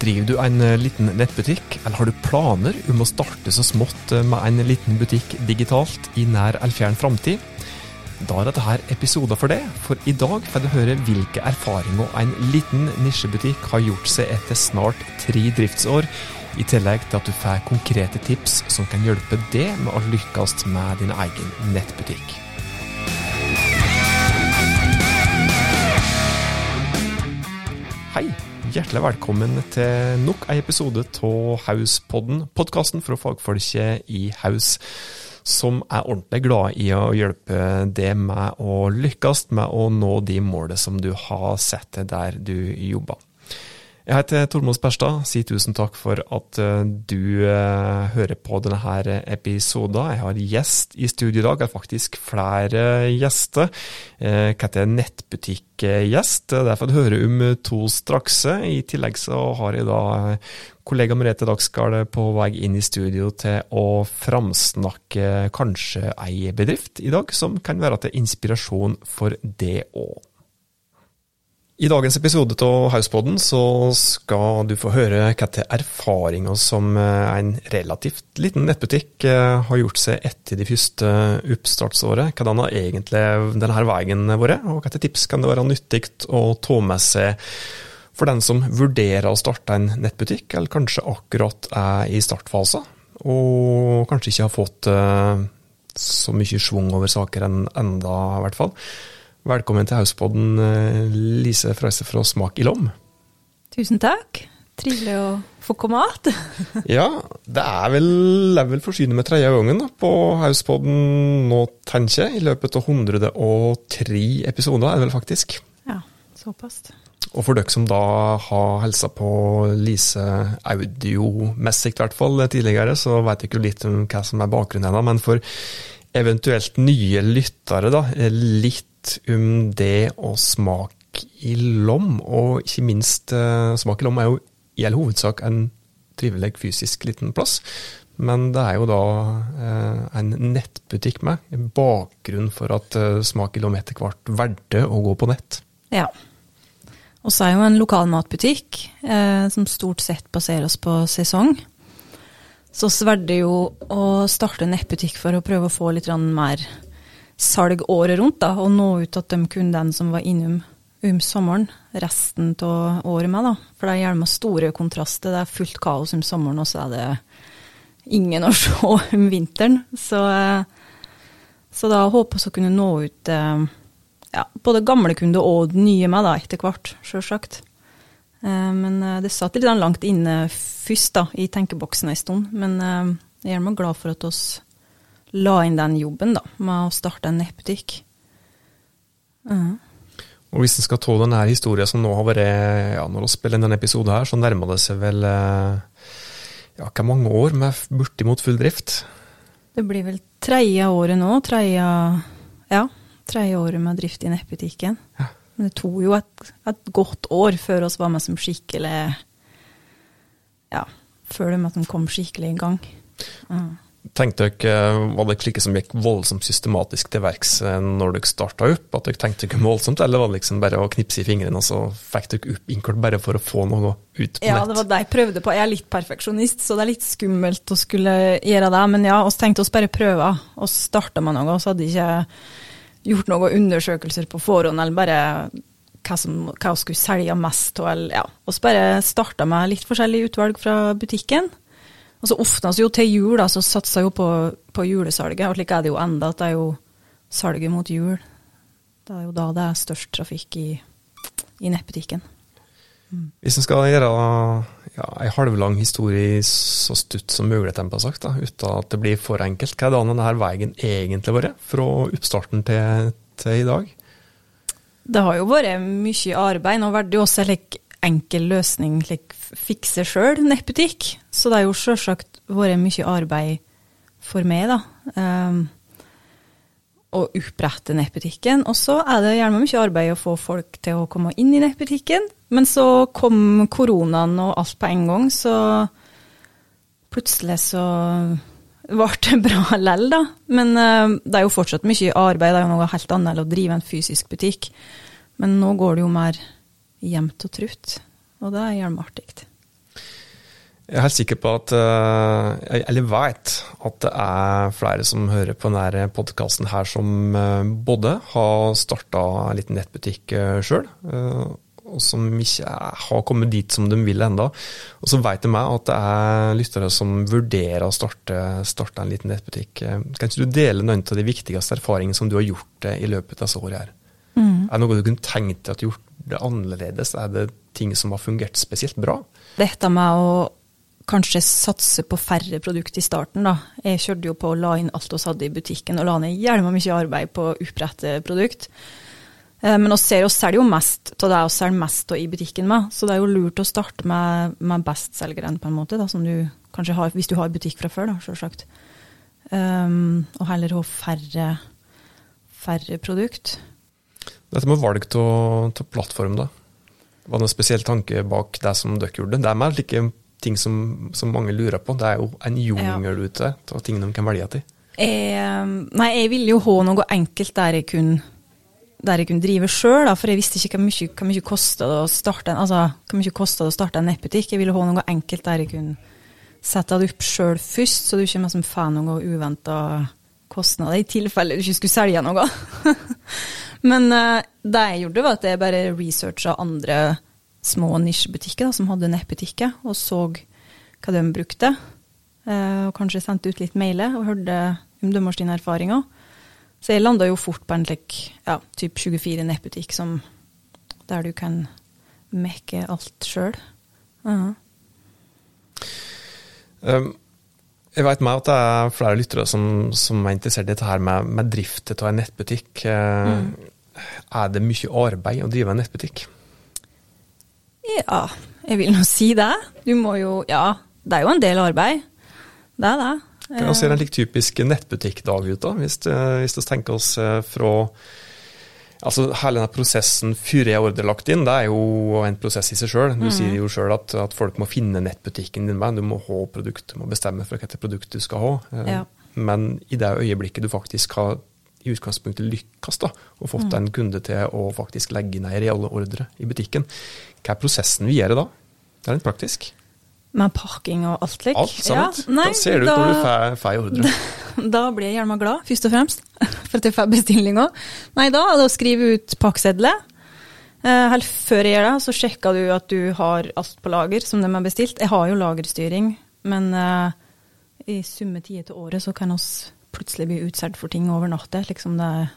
Driver du en eh, liten nettbutikk, eller har du planer om å starte så smått eh, med en liten butikk digitalt i nær eller fjern framtid? Da er dette her episoder for det, for i dag får du høre hvilke erfaringer en liten nisjebutikk har gjort seg etter snart tre driftsår, i tillegg til at du får konkrete tips som kan hjelpe deg med å lykkes med din egen nettbutikk. Hei! Hjertelig velkommen til nok en episode av Hauspodden, podkasten fra fagfolket i Haus, som er ordentlig glad i å hjelpe deg med å lykkes med å nå de målene som du har sett der du jobber. Jeg heter Tormod Sperstad. Si tusen takk for at eh, du uh, hører på denne episoden. Jeg har gjest i studio i dag, er faktisk flere gjester. Hva jeg heter nettbutikkgjest. Det får du om to straks. I tillegg så har jeg da kollega Merete Dagsgaard på vei inn i studio til å framsnakke kanskje ei bedrift i dag, som kan være til inspirasjon for det òg. I dagens episode av Hauspodden så skal du få høre hvilke erfaringer som eh, en relativt liten nettbutikk eh, har gjort seg etter de første oppstartsåret. Hvordan har egentlig denne veien vært, og hvilke tips kan det være nyttig å ta med seg for den som vurderer å starte en nettbutikk, eller kanskje akkurat er i startfasen, og kanskje ikke har fått eh, så mye schwung over saker enn enda, i hvert fall. Velkommen til Hauspodden, eh, Lise Freise fra Smak i Lom. Tusen takk. Trivelig å få komme igjen. ja, det er vel, er vel forsynet med tredje gangen på Hauspodden nå, tenker jeg. I løpet av 103 episoder er det vel faktisk. Ja, såpass. Og for dere som da har hilsa på Lise audiomessig, i hvert fall tidligere, så vet dere jo litt om hva som er bakgrunnen hennes. Men for eventuelt nye lyttere, da, litt om det å smake i lom, og ikke minst uh, smak i lom er jo i all hovedsak en trivelig fysisk liten plass. Men det er jo da uh, en nettbutikk med, en bakgrunn for at uh, Smak i lom etter hvert valgte å gå på nett. Ja. Og så er jo en lokalmatbutikk eh, som stort sett baserer oss på sesong. Så sverder jo å starte en nettbutikk for å prøve å få litt mer salg året rundt, da, og nå ut til de kundene som var innom om sommeren, resten av året med. da. For det er gjerne store kontraster. Det er fullt kaos om sommeren, og så er det ingen å se om vinteren. Så, så da håper vi å kunne nå ut eh, ja, både gamle kunder og nye med da, etter hvert, sjølsagt. Eh, men eh, det satt litt langt inne først da, i tenkeboksen en stund. Men jeg er glad for at oss la inn den jobben da, med å starte en nettbutikk. Mm. Og Hvis en skal ta denne historien som nå har vært ja, Når vi spiller denne episoden, her, så nærmer det seg vel eh, ja, ikke mange år med bortimot full drift? Det blir vel tredje året nå. Tredje, ja, tredje året med drift i nettbutikken. Ja. Men det tok jo et, et, godt år før oss var med som skikkelig Ja, før de kom skikkelig i gang. Uh. Tenkte dere, eh, Var det ikke som gikk voldsomt systematisk til verks eh, når dere starta opp? At dere tenkte dere voldsomt, eller var det liksom bare å knipse i fingrene, og så fikk dere opp innkort bare for å få noe ut på ja, nett? Ja, det var det jeg prøvde på. Jeg er litt perfeksjonist, så det er litt skummelt å skulle gjøre det. Men ja, oss tenkte oss bare prøve. Og starta med noe, og så hadde ikke gjort noen undersøkelser på forhånd, eller bare hva, som, hva vi skulle selge mest av. Ja. Så bare starta med litt forskjellig utvalg fra butikken. Og så ofte jo til jul, da, så satsa jo på, på, julesalget, og slik er det jo enda, at det er jo salget mot jul. Det er jo da det er størst trafikk i, i nettbutikken. Mm. Hvis en skal gjøre ja, ei halvlang historie så stutt som mulig, sagt, da, uten at det blir for enkelt, hva er da denne veien egentlig vært, fra oppstarten til, til, i dag? Det har jo vært mye arbeid. Nå blir det jo også en enkel løsning, like fikse sjøl nettbutikk. Så det har jo sjølsagt vært mye arbeid for meg, da. Um, å opprette nettbutikken. Og så er det gjerne mye arbeid å få folk til å komme inn i nettbutikken. Men så kom koronaen og alt på en gang, så plutselig så ble det bra lell, da. Men uh, det er jo fortsatt mye arbeid. Det er jo noe helt annet å drive en fysisk butikk. Men nå går det jo mer jevnt og trutt, og det er gjerne artig. Jeg er helt sikker på at uh, Eller veit at det er flere som hører på denne podkasten her som uh, både har starta en liten nettbutikk uh, sjøl, og som ikke har kommet dit som de vil enda. Og så vet de meg at det er lyttere som vurderer å starte, starte en liten nettbutikk. Kan ikke du dele noen av de viktigste erfaringene som du har gjort i løpet av disse årene her? Mm. Er det noe du kunne tenkt deg at gjort det annerledes? Er det ting som har fungert spesielt bra? Dette med å kanskje satse på færre produkter i starten, da. Jeg kjørte jo på å la inn alt vi hadde i butikken, og la ned jævla mye arbeid på å opprette produkt. Eh, men vi ser oss selger jo mest av det vi selger mest i butikken med, så det er jo lurt å starte med, med bestselgeren, på en måte, da, som du kanskje har, hvis du har butikk fra før, da, selvsagt. Um, og heller ha færre, færre produkt. Dette med valg av plattform, da. Var det noen spesiell tanke bak det som dere gjorde? Det er mer like ting som, som, mange lurer på. Det er jo en jungel ute av ting de kan velge til. Jeg, nei, jeg ville jo ha noe enkelt der jeg kunne der jeg kunne drive sjøl, for jeg visste ikke hvor mye, hvor mye kosta det å starte en, altså, en nettbutikk. Jeg ville ha noe enkelt der jeg kunne sette det opp sjøl først, så du ikke liksom får noe uventa kostnader, i tilfelle du ikke skulle selge noe. Men uh, det jeg gjorde, var at jeg bare researcha andre små nisjebutikker da, som hadde nettbutikker, og så hva de brukte. Uh, og kanskje sendte ut litt mailer og hørte om deres erfaringer. Så jeg landa jo fort på en like, ja, typ 24 nettbutikk der du kan mekke alt sjøl. Uh -huh. um, jeg vet meg at det er flere lyttere som, som er interessert i dette her med, med drift av en nettbutikk. Uh, mm. Er det mye arbeid å drive en nettbutikk? Ja, jeg vil nå si det. Du må jo Ja, det er jo en del arbeid. Det er det. Hvordan ser en like typisk nettbutikkdag ut, da? Hvis, eh, hvis vi tenker oss eh, fra Altså, Hele denne prosessen før jeg ordre lagt inn, det er jo en prosess i seg sjøl. Du mm. sier jo sjøl at, at, folk må finne nettbutikken din med. Du må ha produkt, du må bestemme for hvilket produkt du skal ha. Eh, ja. Men i det øyeblikket du faktisk har i utgangspunktet lykkes da, og fått mm. en kunde til å faktisk legge ned reelle ordre i butikken, hva er prosessen vi gjør da? Det er litt praktisk. Med parking og alt slik? Alt sammen. Ja, nei, da ser det ut når du får ordre. Da, blir jeg gjerne glad, først og fremst, for at jeg får bestillinga. Nei, da er det å skrive ut pakksedler. Eh, helt før jeg gjør det, så sjekker du at du har alt på lager som de har bestilt. Jeg har jo lagerstyring, men uh, i summe tider til året så kan vi plutselig bli utsolgt for ting over natta. Liksom det er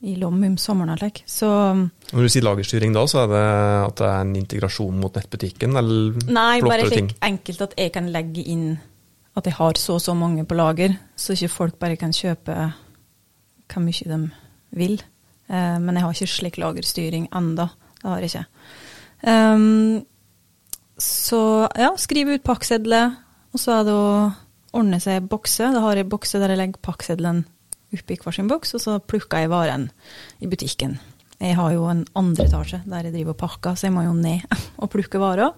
i lom om sommeren. Like. Så, Når du sier lagerstyring da, så er det at det er en integrasjon mot nettbutikken? eller Nei, bare slik enkelt at jeg kan legge inn at jeg har så og så mange på lager, så ikke folk bare kan kjøpe hvor mye de vil. Eh, men jeg har ikke slik lagerstyring enda. Det har jeg ikke. Um, så ja, skrive ut pakksedler, og så er det å ordne seg bokse. Da har jeg bokse der jeg legger pakksedelen oppi hver sin boks, og så plukker jeg varen i butikken. Jeg har jo en andre etasje der jeg driver og pakker, så jeg må jo ned og plukke varer.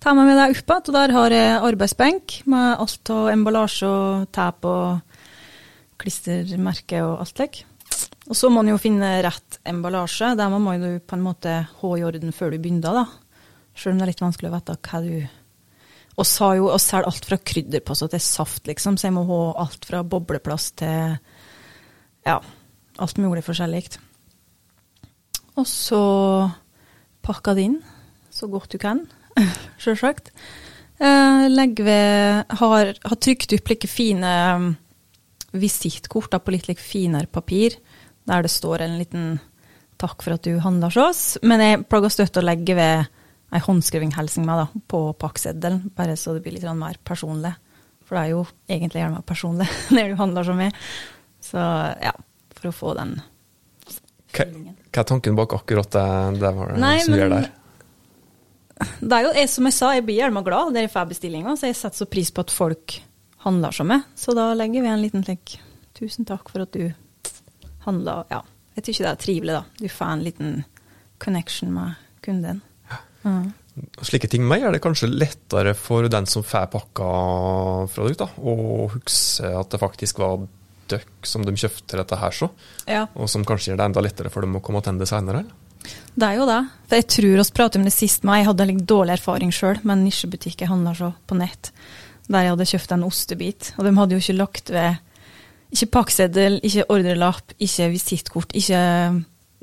Tar med meg det opp igjen, og der har jeg arbeidsbenk med alt av emballasje og tap og klistermerke og alt slik. Og så må man jo finne rett emballasje. Der må jo på en måte ha i orden før du begynner, da. Selv om det er litt vanskelig å vite hva du Og sa jo og selger alt fra krydder på så til saft, liksom, så jeg må ha alt fra bobleplass til ja, alt mulig forskjellig. Og så pakka det inn så godt du kan, sjølsagt. Eh, legg ved Har, har trykt opp like fine um, visittkort på litt like finere papir, der det står en liten takk for at du handla hos oss. Men jeg pleier støtt å legge ved ei håndskriving hilsen med da, på pakkseddelen, bare så det blir litt mer personlig. For det er jo egentlig gjerne mer personlig når du handler så mye. Så ja, for å få den stillingen. Hva er tanken bak akkurat det, det Nei, som men, gjør der? Det er jo, jeg, som jeg sa, jeg blir gjerne glad når jeg får bestillinga, så jeg setter så pris på at folk handler som meg. Så da legger vi en liten slik Tusen takk for at du handla. Ja, jeg syns det er trivelig, da. Du får en liten connection med kunden. Ja. Uh Slike ting med gjør det kanskje lettere for den som får pakka fra dere, da, å huske at det faktisk var døkk som de kjøpte dette her så, ja. og som kanskje gjør det enda lettere for dem å komme tilbake senere? Det er jo det. For jeg tror oss pratet om det sist med Jeg hadde litt dårlig erfaring sjøl med en nisjebutikk jeg handla så på nett, der jeg hadde kjøpt en ostebit. Og de hadde jo ikke lagt ved ikke pakkseddel, ikke ordrelapp, ikke visittkort, ikke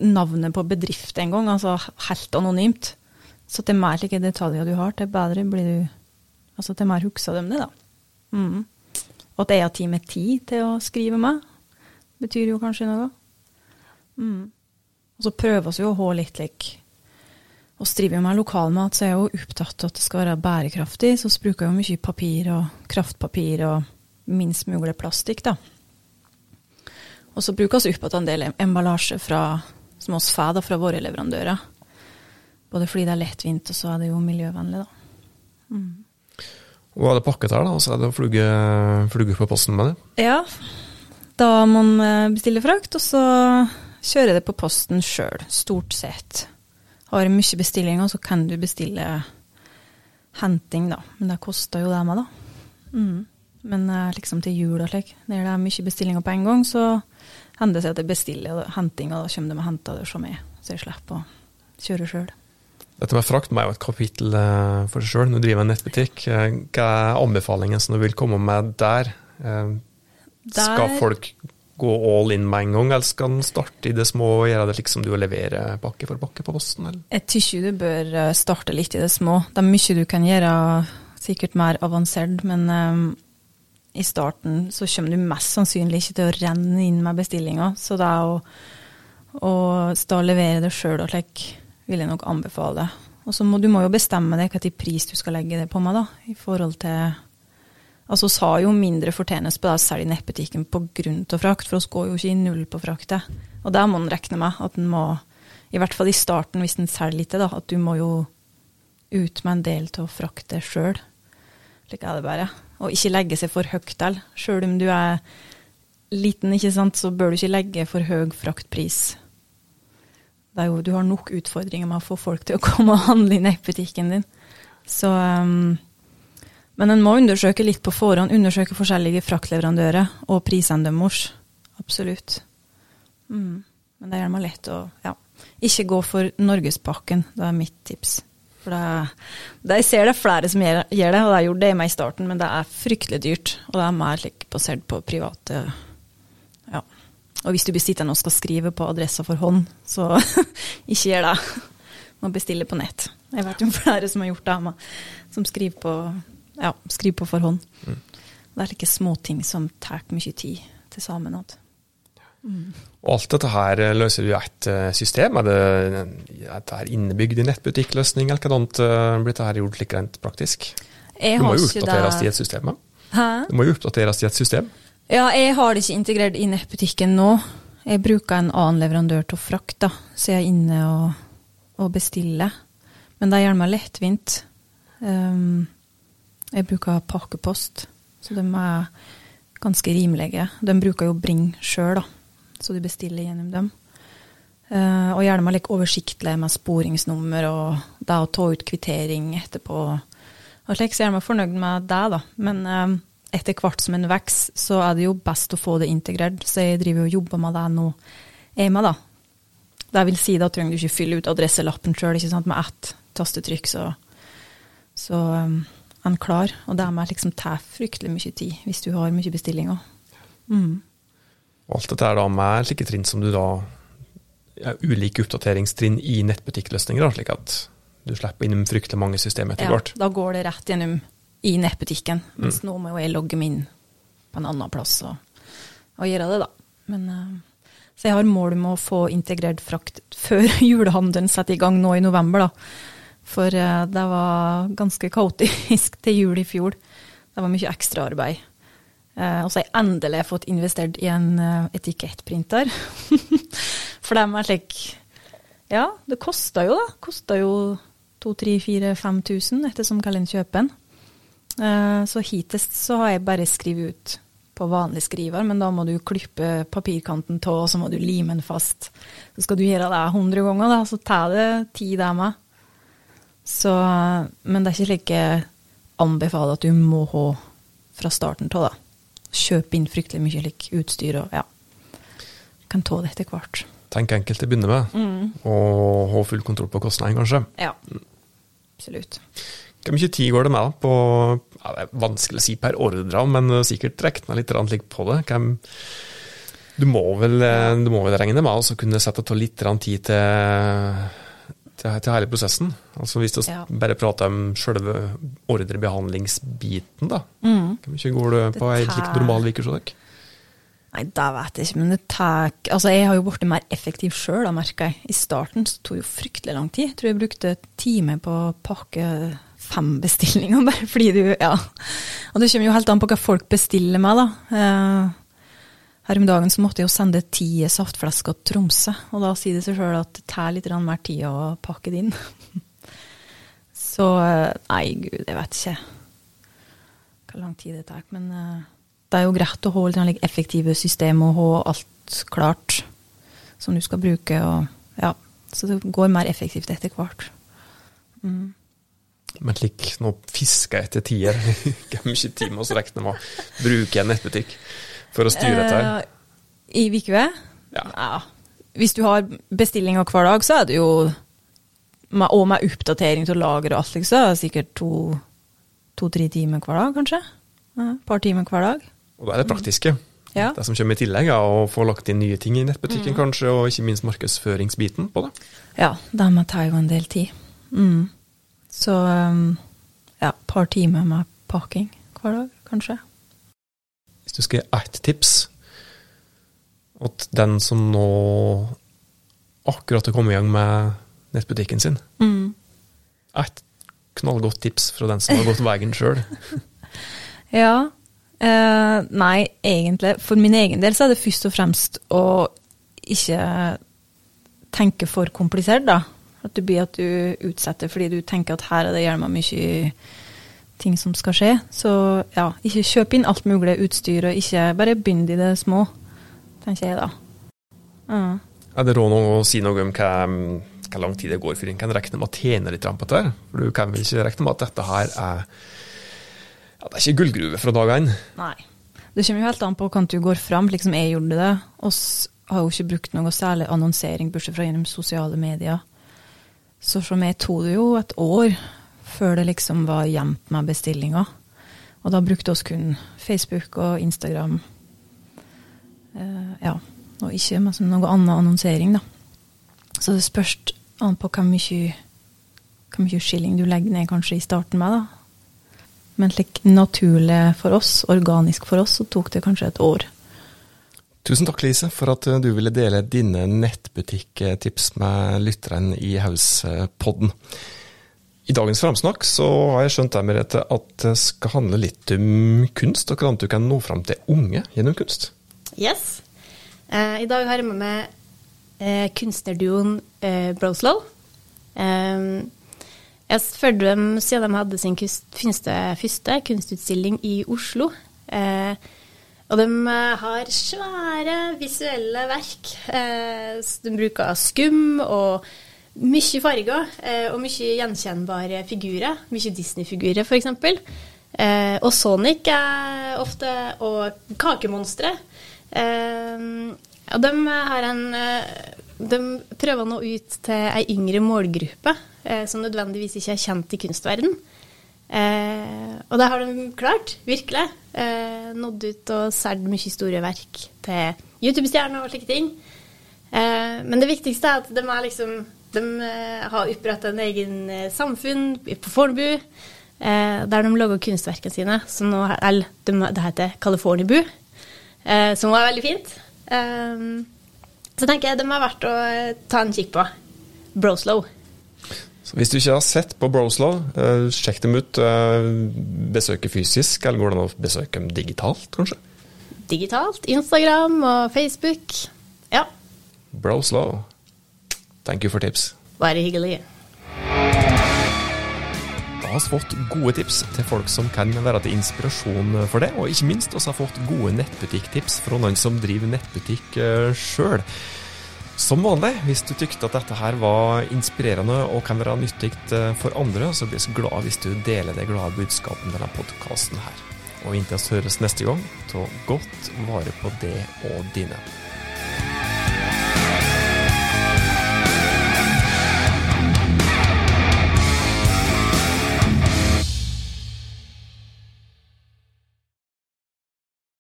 navnet på bedrift engang. Altså helt anonymt. Så til mer like detaljer du har, til bedre blir du Altså til mer husker de det, da. Mm. Og at jeg har tid med tid til å skrive meg, betyr jo kanskje noe. Mm. Og så prøver vi jo å ha litt lik Vi driver med lokalmat, så er jeg jo opptatt av at det skal være bærekraftig. Så vi bruker jo mye papir og kraftpapir og minst mulig plastikk, da. Og så bruker vi opp igjen en del emballasje fra, som vi får fra våre leverandører. Både fordi det er lettvint, og så er det jo miljøvennlig, da. Mm. Og er det pakket her, da, og så er det å fluge, fluge på posten med det? Ja. Da må man bestille frakt, og så kjører det på posten sjøl, stort sett. Har jeg mye bestillinger, så kan du bestille henting, da. Men det koster jo det meg, da. Mm. Men liksom til jul og slik, når det er mye bestillinger på en gang, så hender det seg at jeg bestiller henting, og da kommer de og henter det som meg, så jeg slipper å kjøre sjøl. Dette med frakt er jo et kapittel eh, for seg sjøl. Nå driver jeg en nettbutikk. Eh, hva er anbefalingen som du vil komme med der? Eh, der? Skal folk gå all in med en gang, eller skal en starte i det små og gjøre det liksom du leverer levere pakke for pakke på posten? Eller? Jeg syns du bør eh, starte litt i det små. Det er mye du kan gjøre sikkert mer avansert, men um, i starten så kommer du mest sannsynlig ikke til å renne inn med bestillinger. Så det er å, å stå og levere det sjøl og slik vil jeg nok anbefale. Og så må du må jo bestemme deg hvilken pris du skal legge det på meg, da, i forhold til Altså, vi har jo mindre fortjeneste på det å selge nettbutikken pga. frakt, for oss går jo ikke i null på fraktet. Og det må en regne med, at en må, i hvert fall i starten hvis en selger lite, at du må jo ut med en del til å frakte sjøl. Slik er det bare. Og ikke legge seg for høyt til. Sjøl om du er liten, ikke sant, så bør du ikke legge for høy fraktpris. Jo, du har nok utfordringer med å få folk til å komme og handle i nettbutikken din. Så um, men en må undersøke litt på forhånd, undersøke forskjellige fraktleverandører og prisene deres. Absolutt. Mm. Men det gjør meg lett å ja. Ikke gå for Norgespakken, det er mitt tips. For det, det, Jeg ser det er flere som gjør det, og det gjorde det i meg i starten, men det er fryktelig dyrt. Og det er mer like, basert på private Ja. Og hvis du blir sittende og skal skrive på adressa for hånd, så ikke gjør det. Må bestille på nett. Jeg vet jo flere som har gjort det, som skriver på ja, skrive på forhånd. Mm. Det er slike småting som tar mye tid til sammen. Mm. Og alt dette her eh, løser du i ett system? Er det, er det innebygd i nettbutikkløsning, eller hva annet eh, blir dette gjort like rent praktisk? Jeg du må jo oppdateres i et system? Hæ? Du må jo oppdateres i et system? Ja, jeg har det ikke integrert i nettbutikken nå. Jeg bruker en annen leverandør til frakt, da, så jeg er inne og, og bestiller. Men det gjør meg lettvint. Um, jeg bruker pakkepost, så de er ganske rimelige. De bruker jo Bring sjøl, så du bestiller gjennom dem. Uh, og gjerne litt oversiktlig med sporingsnummer og det å ta ut kvittering etterpå. Og slik så gjerne meg fornøyd med det, da. Men uh, etter hvert som en vokser, så er det jo best å få det integrert. Så jeg driver og jobber med det nå, jeg med, da. Det vil si, da trenger du ikke fylle ut adresselappen sjøl, med ett tastetrykk, så, så um, enn klar. Og det med liksom tar fryktelig mye tid hvis du har mye bestillinger. Mm. Alt dette er da med slike trinn som du da ja, Ulike oppdateringstrinn i nettbutikkløsninger, da, slik at du slipper innom fryktelig mange systemer etter hvert. Ja, da går det rett gjennom i nettbutikken. Mens mm. nå må jo jeg logge meg inn på en annen plass og, og gjøre det, da. Men, uh, så jeg har mål om å få integrert frakt før julehandelen setter i gang nå i november, da. For eh, det var ganske kaotisk til jul i fjor. Det var mye ekstraarbeid. Eh, og så har jeg endelig fått investert i en eh, etikettprinter. For dem er slik Ja, det koster jo, da. Kosta jo 2000-5000 ettersom hva en kjøper den. Så hittil så har jeg bare skrevet ut på vanlig skriver, men da må du klippe papirkanten av, og så må du lime den fast. Så skal du gjøre det 100 ganger, da, så tar det tid, det med. Så, men det er ikke slik jeg anbefaler at du må ha fra starten av. Kjøpe inn fryktelig mye like, utstyr og ja. Kan ta det etter hvert. tenk enkelt til å begynne med, og ha full kontroll på kostnaden, kanskje. Ja. Absolutt. Hvor mye tid går det med da på ja, Det er vanskelig å si per ordre, men sikkert regna litt på det. Hvem, du, må vel, eh, du må vel regne med å kunne sette av litt tid til, til, til hele prosessen. Altså Hvis du Ja. bare prater om selve ordrebehandlingsbiten, da. Mm. Hvor mye går det på ei slik normal uke hos dere? Nei, det vet jeg ikke, men det tar Altså, jeg har jo blitt mer effektiv sjøl, merker jeg. I starten så tok det jo fryktelig lang tid. Jeg tror jeg brukte time på å pakke fem bestillinger, bare fordi du Ja. Og det kommer jo helt an på hva folk bestiller meg, da. Her om dagen så måtte jeg jo sende ti saftflesker til Tromsø, og da sier det seg sjøl at det tar litt mer tid å pakke det inn. Så eh, nei, gud, jeg vet ikke hvor lang tid det tar. Men eh, det er jo greit å ha litt effektive system og ha alt klart som du skal bruke. Og, ja, så det går mer effektivt etter hvert. Mm. Men slik, nå fisker jeg etter tider, Hvor mye tid vi regner med å bruke en nettbutikk for å styre dette? her? Eh, I Vikve? Ja. Hvis du har bestillinger hver dag, så er det jo Og med oppdatering til lager og alt, liksom, er det sikkert to- to-tre timer hver dag, kanskje? Ja, par timer hver dag. Og da er det praktiske. Ja. Det som kommer i tillegg, er å få lagt inn nye ting i nettbutikken, kanskje, og ikke minst markedsføringsbiten på det. Ja, det med tar jo en del tid. Mm. Så um, ja, et par timer med pakking hver dag, kanskje. Du skal gi ett tips at den som nå akkurat har kommet i gang med nettbutikken sin, Mm. ett knallgodt tips fra den som har gått veien sjøl. Ja. Eh, nei, egentlig. For min egen del så er det først og fremst å ikke tenke for komplisert, da. At du blir at du utsetter fordi du tenker at her er det gjerne mye ting som skal skje. Så ja, ikke kjøp inn alt mulig utstyr, og ikke bare begynn i det små, tenker jeg da. Mm. Er det råd å si noe om hva, hva lang tid det går før en kan regne med å tjene litt på dette? For du kan vel ikke regne med at dette her er ja, Det er ikke gullgruve fra dag én. Nei. Det kommer jo helt an på hvordan du går fram, slik som jeg gjorde det. oss har jo ikke brukt noe særlig annonsering, bortsett fra gjennom sosiale medier. Så for meg tok det jo et år før det liksom var gjemt med bestillinger. Og da brukte oss kun Facebook og Instagram. Eh, ja, og ikke liksom, noe annen annonsering, da. Så det spørs an på hvor mye, hvor mye skilling du legger ned kanskje i starten med, da. Men slik naturlig for oss, organisk for oss, så tok det kanskje et år. Tusen takk, Lise, for at du ville dele dine nettbutikktips med lytteren i Hauspodden. I dagens framsnakk så har jeg skjønt deg, at det skal handle litt om kunst, og hvordan du kan nå fram til unge gjennom kunst. Yes. Eh, I dag har jeg med meg eh, kunstnerduoen eh, Broslow. Eh, jeg fulgte dem siden de hadde sin kunst, første, kunstutstilling i Oslo. Og de har svære visuelle verk. De bruker skum og mye farger eh, og mye gjenkjennbare figurer. Mye Disney-figurer, f.eks. Eh, og Sonic er ofte Og kakemonstre. Eh, og de har en eh, De prøver nå ut til ei yngre målgruppe som nødvendigvis ikke er kjent i kunstverden. Og det har de klart, virkelig. Nådd ut og solgt mye store verk til YouTube-stjerner og slike ting. Men det viktigste er at de, er liksom, de eh, har oppretta en egen eh, samfunn på Fornebu, eh, der de lager kunstverkene sine. Som nå, er- eller, det heter Californibu, eh, som var veldig fint. Eh, så tenker jeg de er verdt å eh, ta en kikk på. Broslow. Så hvis du ikke har sett på Broslow, eh, sjekk dem ut. Eh, besøke fysisk, eller går det an å besøke dem digitalt, kanskje? Digitalt. Instagram og Facebook. Ja, Broslow. Thank you for tips. bare hyggelig. Da har vi fått gode tips til folk som kan være til inspirasjon for det, og ikke minst også har fått gode nettbutikktips fra noen som driver nettbutikk sjøl. Som vanlig, hvis du tykte at dette her var inspirerende og kan være nyttig eh, for andre, så blir jeg glad hvis du deler det glade budskapet med denne podkasten her. Og inntil vi høres neste gang, ta godt vare på det og dine.